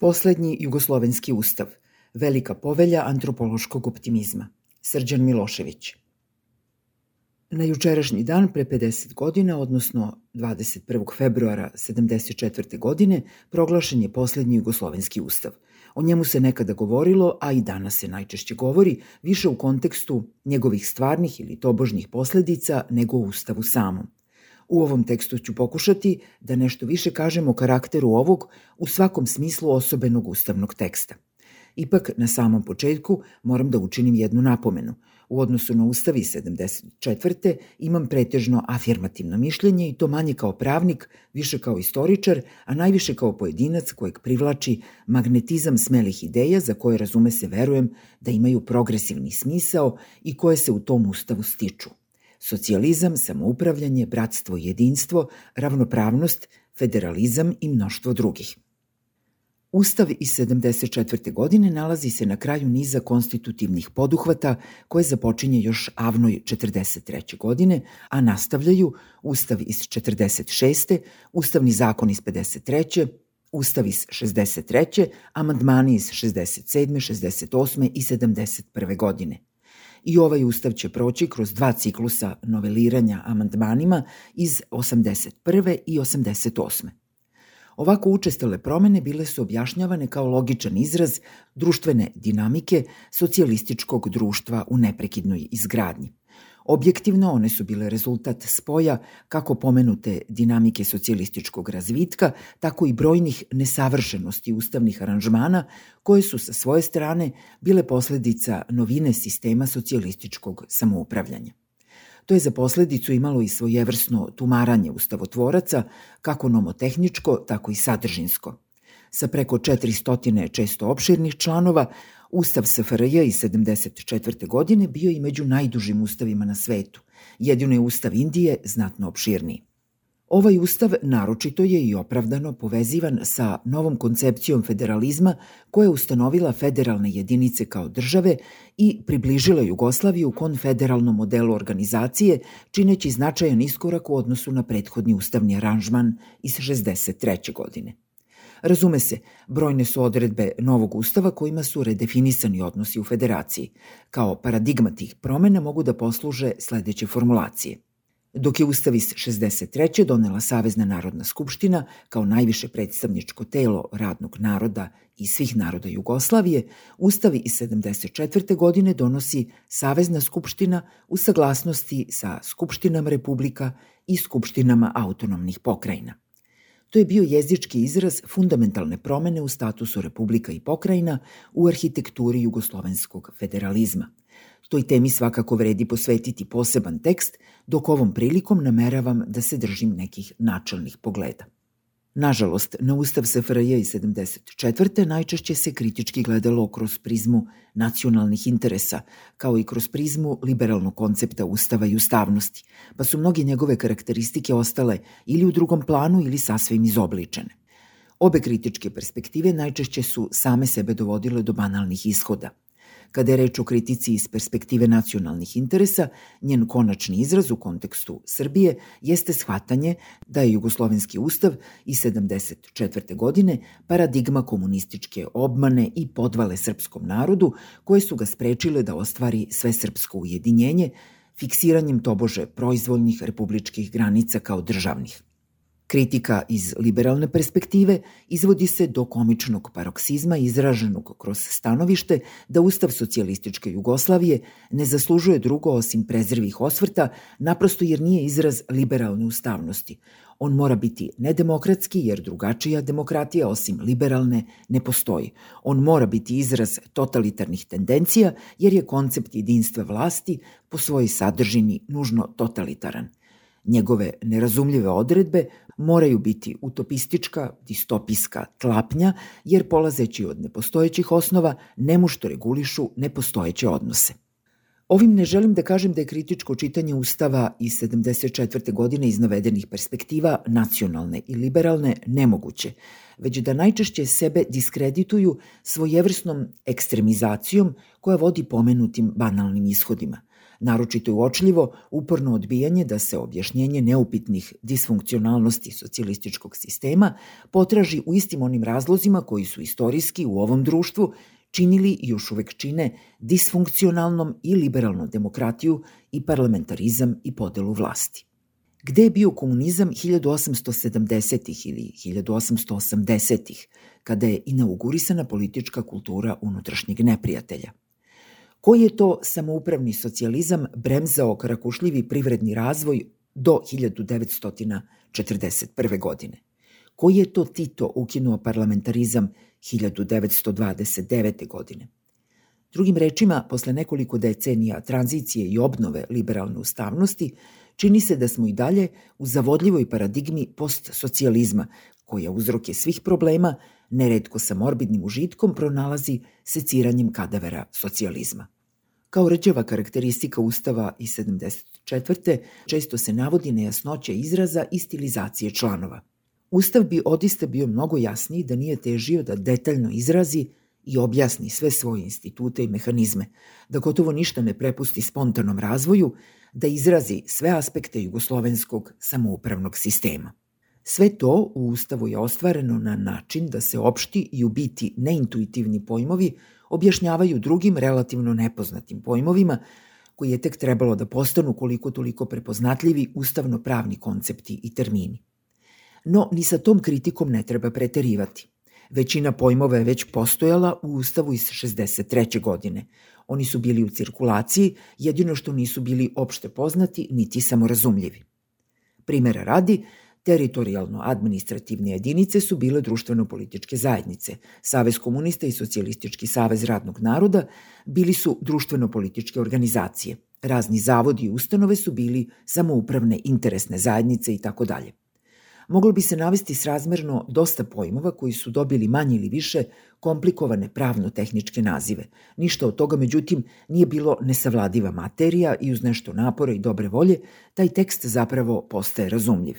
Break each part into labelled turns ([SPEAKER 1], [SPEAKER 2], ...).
[SPEAKER 1] Poslednji jugoslovenski ustav, velika povelja antropološkog optimizma. Srđan Milošević. Na jučerašnji dan pre 50 godina, odnosno 21. februara 74. godine, proglašen je poslednji jugoslovenski ustav. O njemu se nekada govorilo, a i danas se najčešće govori, više u kontekstu njegovih stvarnih ili tobožnih posledica nego u ustavu samom. U ovom tekstu ću pokušati da nešto više kažem o karakteru ovog u svakom smislu osobenog ustavnog teksta. Ipak, na samom početku moram da učinim jednu napomenu. U odnosu na Ustavi 74. imam pretežno afirmativno mišljenje i to manje kao pravnik, više kao istoričar, a najviše kao pojedinac kojeg privlači magnetizam smelih ideja za koje razume se verujem da imaju progresivni smisao i koje se u tom Ustavu stiču socijalizam, samoupravljanje, bratstvo i jedinstvo, ravnopravnost, federalizam i mnoštvo drugih. Ustav iz 74. godine nalazi se na kraju niza konstitutivnih poduhvata koje započinje još avnoj 43. godine, a nastavljaju Ustav iz 46. Ustavni zakon iz 53. Ustav iz 63. amandmani iz 67., 68. i 71. godine – i ovaj ustav će proći kroz dva ciklusa noveliranja amandmanima iz 81. i 88. Ovako učestale promene bile su objašnjavane kao logičan izraz društvene dinamike socijalističkog društva u neprekidnoj izgradnji. Objektivno one su bile rezultat spoja kako pomenute dinamike socijalističkog razvitka, tako i brojnih nesavršenosti ustavnih aranžmana koje su sa svoje strane bile posledica novine sistema socijalističkog samoupravljanja. To je za posledicu imalo i svojevrsno tumaranje ustavotvoraca, kako nomotehničko, tako i sadržinsko. Sa preko 400 često opširnih članova, Ustav SFRJ iz 74. godine bio i među najdužim ustavima na svetu. Jedino je Ustav Indije znatno opširniji. Ovaj ustav naročito je i opravdano povezivan sa novom koncepcijom federalizma koja je ustanovila federalne jedinice kao države i približila Jugoslaviju konfederalnom modelu organizacije, čineći značajan iskorak u odnosu na prethodni ustavni aranžman iz 63. godine. Razume se, brojne su odredbe novog ustava kojima su redefinisani odnosi u federaciji. Kao paradigma tih promena mogu da posluže sledeće formulacije. Dok je Ustav iz 63. donela Savezna narodna skupština kao najviše predstavničko telo radnog naroda i svih naroda Jugoslavije, Ustavi iz 74. godine donosi Savezna skupština u saglasnosti sa Skupštinama republika i Skupštinama autonomnih pokrajina. To je bio jezički izraz fundamentalne promene u statusu republika i pokrajina u arhitekturi jugoslovenskog federalizma. Toj temi svakako vredi posvetiti poseban tekst, dok ovom prilikom nameravam da se držim nekih načalnih pogleda. Nažalost, na Ustav SFRJ iz 74. najčešće se kritički gledalo kroz prizmu nacionalnih interesa, kao i kroz prizmu liberalnog koncepta Ustava i ustavnosti, pa su mnoge njegove karakteristike ostale ili u drugom planu ili sasvim izobličene. Obe kritičke perspektive najčešće su same sebe dovodile do banalnih ishoda – Kada je reč o kritici iz perspektive nacionalnih interesa, njen konačni izraz u kontekstu Srbije jeste shvatanje da je Jugoslovenski ustav iz 74. godine paradigma komunističke obmane i podvale srpskom narodu koje su ga sprečile da ostvari sve srpsko ujedinjenje fiksiranjem tobože proizvoljnih republičkih granica kao državnih. Kritika iz liberalne perspektive izvodi se do komičnog paroksizma izraženog kroz stanovište da Ustav socijalističke Jugoslavije ne zaslužuje drugo osim prezrvih osvrta, naprosto jer nije izraz liberalne ustavnosti. On mora biti nedemokratski jer drugačija demokratija osim liberalne ne postoji. On mora biti izraz totalitarnih tendencija jer je koncept jedinstva vlasti po svojoj sadržini nužno totalitaran – Njegove nerazumljive odredbe moraju biti utopistička, distopijska tlapnja, jer polazeći od nepostojećih osnova nemušto regulišu nepostojeće odnose. Ovim ne želim da kažem da je kritičko čitanje Ustava iz 74. godine iz navedenih perspektiva nacionalne i liberalne nemoguće, već da najčešće sebe diskredituju svojevrsnom ekstremizacijom koja vodi pomenutim banalnim ishodima – Naročito uočljivo uporno odbijanje da se objašnjenje neupitnih disfunkcionalnosti socijalističkog sistema potraži u istim onim razlozima koji su istorijski u ovom društvu činili i još uvek čine disfunkcionalnom i liberalnu demokratiju i parlamentarizam i podelu vlasti. Gde je bio komunizam 1870. ili 1880. kada je inaugurisana politička kultura unutrašnjeg neprijatelja? Koji je to samoupravni socijalizam bremzao karakušljivi privredni razvoj do 1941. godine? Koji je to Tito ukinuo parlamentarizam 1929. godine? Drugim rečima, posle nekoliko decenija tranzicije i obnove liberalne ustavnosti, čini se da smo i dalje u zavodljivoj paradigmi postsocijalizma, koja uzroke svih problema, neredko sa morbidnim užitkom, pronalazi seciranjem kadavera socijalizma. Kao rđava karakteristika Ustava iz 74. često se navodi nejasnoća izraza i stilizacije članova. Ustav bi odista bio mnogo jasniji da nije težio da detaljno izrazi i objasni sve svoje institute i mehanizme, da gotovo ništa ne prepusti spontanom razvoju, da izrazi sve aspekte jugoslovenskog samoupravnog sistema. Sve to u Ustavu je ostvareno na način da se opšti i u biti neintuitivni pojmovi objašnjavaju drugim relativno nepoznatim pojmovima, koji je tek trebalo da postanu koliko toliko prepoznatljivi ustavno-pravni koncepti i termini. No, ni sa tom kritikom ne treba preterivati. Većina pojmova je već postojala u Ustavu iz 63. godine. Oni su bili u cirkulaciji, jedino što nisu bili opšte poznati niti samorazumljivi. Primera radi, Teritorijalno-administrativne jedinice su bile društveno-političke zajednice. Savez komunista i Socijalistički savez radnog naroda bili su društveno-političke organizacije. Razni zavodi i ustanove su bili samoupravne interesne zajednice i tako dalje moglo bi se navesti srazmerno dosta pojmova koji su dobili manje ili više komplikovane pravno-tehničke nazive. Ništa od toga, međutim, nije bilo nesavladiva materija i uz nešto napora i dobre volje, taj tekst zapravo postaje razumljiv.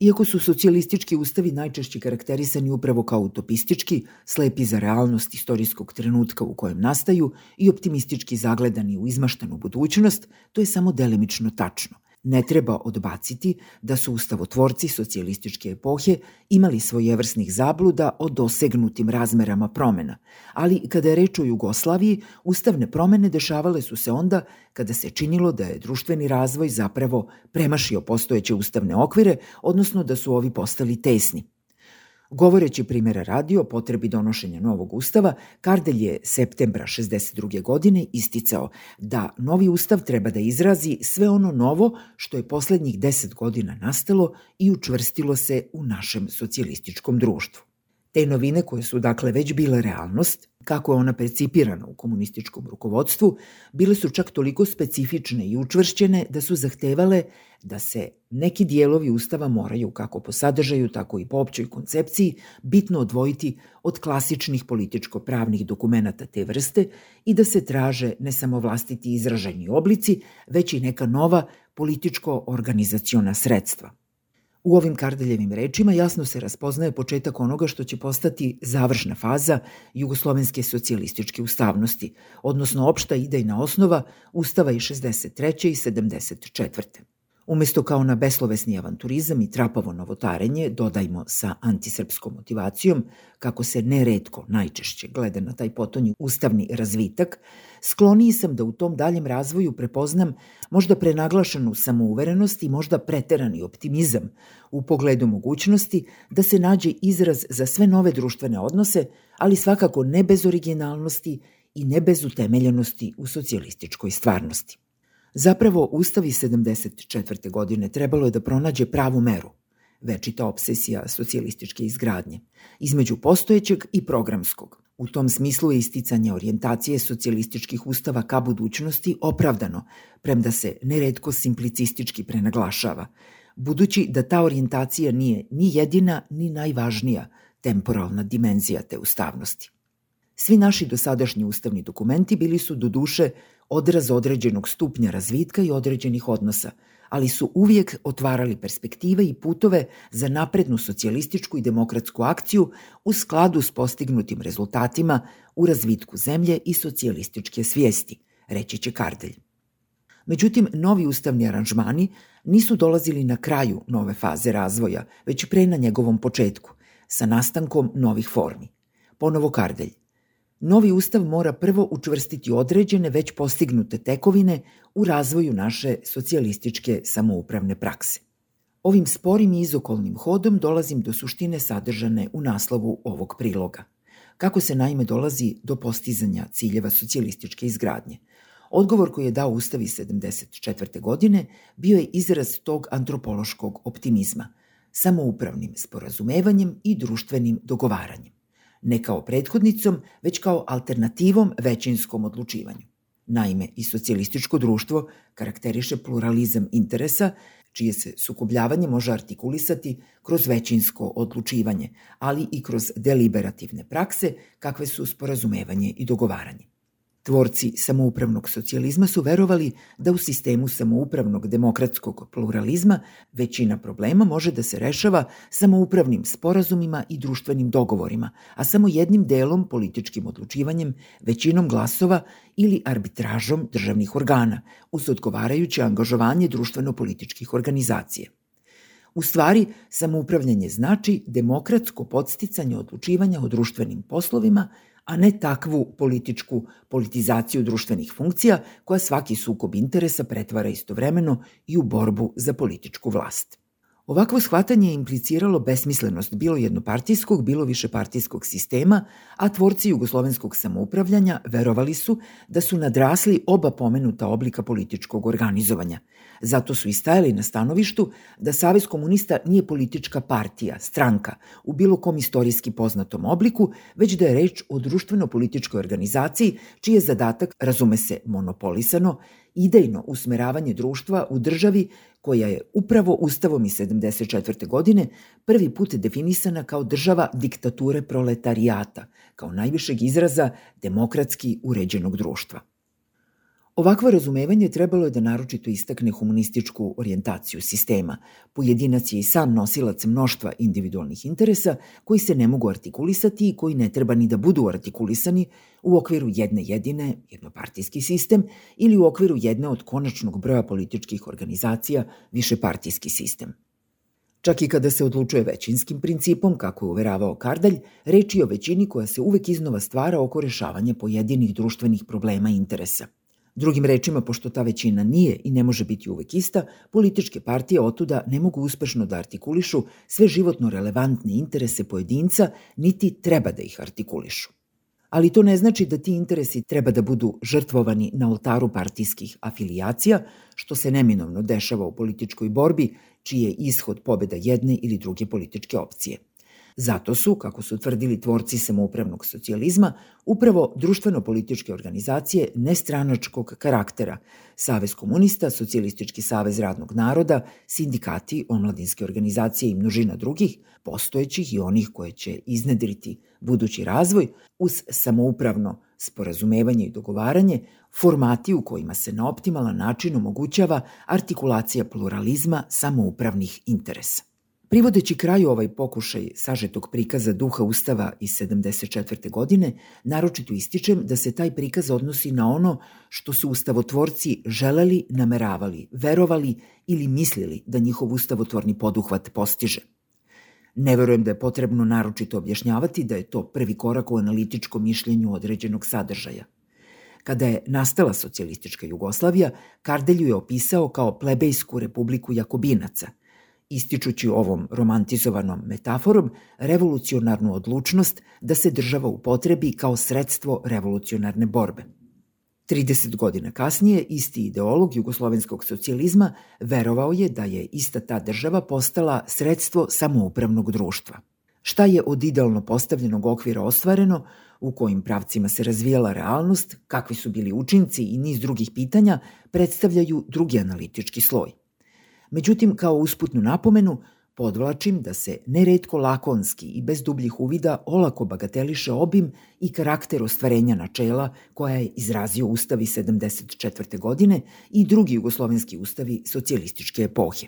[SPEAKER 1] Iako su socijalistički ustavi najčešće karakterisani upravo kao utopistički, slepi za realnost istorijskog trenutka u kojem nastaju i optimistički zagledani u izmaštanu budućnost, to je samo delimično tačno – Ne treba odbaciti da su ustavotvorci socijalističke epohe imali svojevrsnih zabluda o dosegnutim razmerama promena, ali kada je reč o Jugoslaviji, ustavne promene dešavale su se onda kada se činilo da je društveni razvoj zapravo premašio postojeće ustavne okvire, odnosno da su ovi postali tesni. Govoreći primjera radi o potrebi donošenja novog ustava, Kardelj je septembra 62. godine isticao da novi ustav treba da izrazi sve ono novo što je poslednjih deset godina nastalo i učvrstilo se u našem socijalističkom društvu. Te novine koje su dakle već bile realnost, kako je ona percipirana u komunističkom rukovodstvu, bile su čak toliko specifične i učvršćene da su zahtevale da se neki dijelovi Ustava moraju, kako po sadržaju, tako i po općoj koncepciji, bitno odvojiti od klasičnih političko-pravnih dokumenta te vrste i da se traže ne samo vlastiti izraženi oblici, već i neka nova političko-organizaciona sredstva – U ovim Kardeljevim rečima jasno se raspoznaje početak onoga što će postati završna faza jugoslovenske socijalističke ustavnosti, odnosno opšta idejna osnova Ustava i 63. i 74. Umesto kao na beslovesni avanturizam i trapavo novotarenje, dodajmo sa antisrpskom motivacijom, kako se neredko, najčešće gleda na taj potonji ustavni razvitak, skloniji sam da u tom daljem razvoju prepoznam možda prenaglašenu samouverenost i možda preterani optimizam u pogledu mogućnosti da se nađe izraz za sve nove društvene odnose, ali svakako ne bez originalnosti i ne bez utemeljenosti u socijalističkoj stvarnosti. Zapravo, Ustavi 74. godine trebalo je da pronađe pravu meru, večita obsesija socijalističke izgradnje, između postojećeg i programskog. U tom smislu je isticanje orijentacije socijalističkih ustava ka budućnosti opravdano, premda se neredko simplicistički prenaglašava, budući da ta orijentacija nije ni jedina ni najvažnija temporalna dimenzija te ustavnosti. Svi naši dosadašnji ustavni dokumenti bili su do duše odraz određenog stupnja razvitka i određenih odnosa, ali su uvijek otvarali perspektive i putove za naprednu socijalističku i demokratsku akciju u skladu s postignutim rezultatima u razvitku zemlje i socijalističke svijesti, reći će Kardelj. Međutim, novi ustavni aranžmani nisu dolazili na kraju nove faze razvoja, već pre na njegovom početku, sa nastankom novih formi. Ponovo Kardelj. Novi ustav mora prvo učvrstiti određene već postignute tekovine u razvoju naše socijalističke samoupravne prakse. Ovim sporim i izokolnim hodom dolazim do suštine sadržane u naslovu ovog priloga. Kako se naime dolazi do postizanja ciljeva socijalističke izgradnje – Odgovor koji je dao Ustavi 74. godine bio je izraz tog antropološkog optimizma, samoupravnim sporazumevanjem i društvenim dogovaranjem. Ne kao prethodnicom, već kao alternativom većinskom odlučivanju. Naime, i socijalističko društvo karakteriše pluralizam interesa, čije se sukobljavanje može artikulisati kroz većinsko odlučivanje, ali i kroz deliberativne prakse kakve su sporazumevanje i dogovaranje. Tvorci samoupravnog socijalizma su verovali da u sistemu samoupravnog demokratskog pluralizma većina problema može da se rešava samoupravnim sporazumima i društvenim dogovorima, a samo jednim delom političkim odlučivanjem, većinom glasova ili arbitražom državnih organa, uz odgovarajuće angažovanje društveno-političkih organizacija. U stvari, samoupravljanje znači demokratsko podsticanje odlučivanja o društvenim poslovima a ne takvu političku politizaciju društvenih funkcija koja svaki sukob interesa pretvara istovremeno i u borbu za političku vlast. Ovakvo shvatanje je impliciralo besmislenost bilo jednopartijskog, bilo višepartijskog sistema, a tvorci jugoslovenskog samoupravljanja verovali su da su nadrasli oba pomenuta oblika političkog organizovanja. Zato su i stajali na stanovištu da Savez komunista nije politička partija, stranka, u bilo kom istorijski poznatom obliku, već da je reč o društveno-političkoj organizaciji čiji je zadatak, razume se, monopolisano, idejno usmeravanje društva u državi koja je upravo Ustavom iz 74. godine prvi put definisana kao država diktature proletarijata, kao najvišeg izraza demokratski uređenog društva. Ovakvo razumevanje trebalo je da naročito istakne humanističku orijentaciju sistema. Pojedinac je i sam nosilac mnoštva individualnih interesa koji se ne mogu artikulisati i koji ne treba ni da budu artikulisani u okviru jedne jedine, jednopartijski sistem, ili u okviru jedne od konačnog broja političkih organizacija, višepartijski sistem. Čak i kada se odlučuje većinskim principom, kako je uveravao Kardalj, reč je o većini koja se uvek iznova stvara oko rešavanja pojedinih društvenih problema i interesa – Drugim rečima, pošto ta većina nije i ne može biti uvek ista, političke partije otuda ne mogu uspešno da artikulišu sve životno relevantne interese pojedinca, niti treba da ih artikulišu. Ali to ne znači da ti interesi treba da budu žrtvovani na oltaru partijskih afilijacija, što se neminovno dešava u političkoj borbi, čiji je ishod pobeda jedne ili druge političke opcije – Zato su, kako su tvrdili tvorci samoupravnog socijalizma, upravo društveno-političke organizacije nestranačkog karaktera, Savez komunista, Socijalistički savez radnog naroda, sindikati, omladinske organizacije i množina drugih, postojećih i onih koje će iznedriti budući razvoj, uz samoupravno sporazumevanje i dogovaranje, formati u kojima se na optimalan način omogućava artikulacija pluralizma samoupravnih interesa. Privodeći kraju ovaj pokušaj sažetog prikaza duha Ustava iz 74. godine, naročito ističem da se taj prikaz odnosi na ono što su ustavotvorci želeli, nameravali, verovali ili mislili da njihov ustavotvorni poduhvat postiže. Ne verujem da je potrebno naročito objašnjavati da je to prvi korak u analitičkom mišljenju određenog sadržaja. Kada je nastala socijalistička Jugoslavija, Kardelju je opisao kao plebejsku republiku Jakobinaca – ističući ovom romantizovanom metaforom revolucionarnu odlučnost da se država upotrebi kao sredstvo revolucionarne borbe. 30 godina kasnije, isti ideolog jugoslovenskog socijalizma verovao je da je ista ta država postala sredstvo samoupravnog društva. Šta je od idealno postavljenog okvira ostvareno, u kojim pravcima se razvijala realnost, kakvi su bili učinci i niz drugih pitanja, predstavljaju drugi analitički sloj. Međutim, kao usputnu napomenu, podvlačim da se neretko lakonski i bez dubljih uvida olako bagateliše obim i karakter ostvarenja načela koja je izrazio Ustavi 74. godine i drugi jugoslovenski ustavi socijalističke epohe.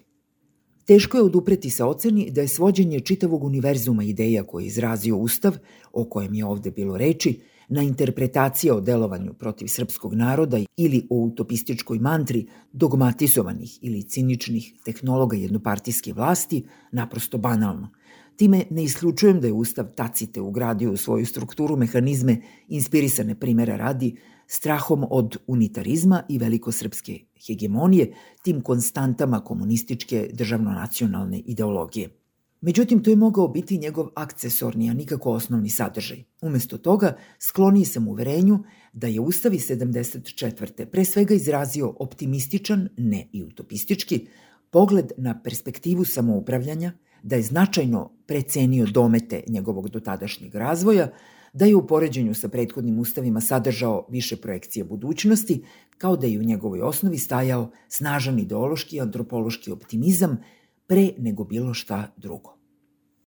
[SPEAKER 1] Teško je odupreti se oceni da je svođenje čitavog univerzuma ideja koje je izrazio Ustav, o kojem je ovde bilo reči, na interpretacije o delovanju protiv srpskog naroda ili o utopističkoj mantri dogmatizovanih ili ciničnih tehnologa jednopartijske vlasti naprosto banalno. Time ne isključujem da je Ustav Tacite ugradio u svoju strukturu mehanizme inspirisane primera radi strahom od unitarizma i velikosrpske hegemonije, tim konstantama komunističke državno-nacionalne ideologije. Međutim, to je mogao biti njegov akcesorni, a nikako osnovni sadržaj. Umesto toga, skloniji sam uverenju da je Ustavi 74. pre svega izrazio optimističan, ne i utopistički, pogled na perspektivu samoupravljanja, da je značajno precenio domete njegovog dotadašnjeg razvoja, da je u poređenju sa prethodnim ustavima sadržao više projekcije budućnosti, kao da je u njegovoj osnovi stajao snažan ideološki i antropološki optimizam pre nego bilo šta drugo.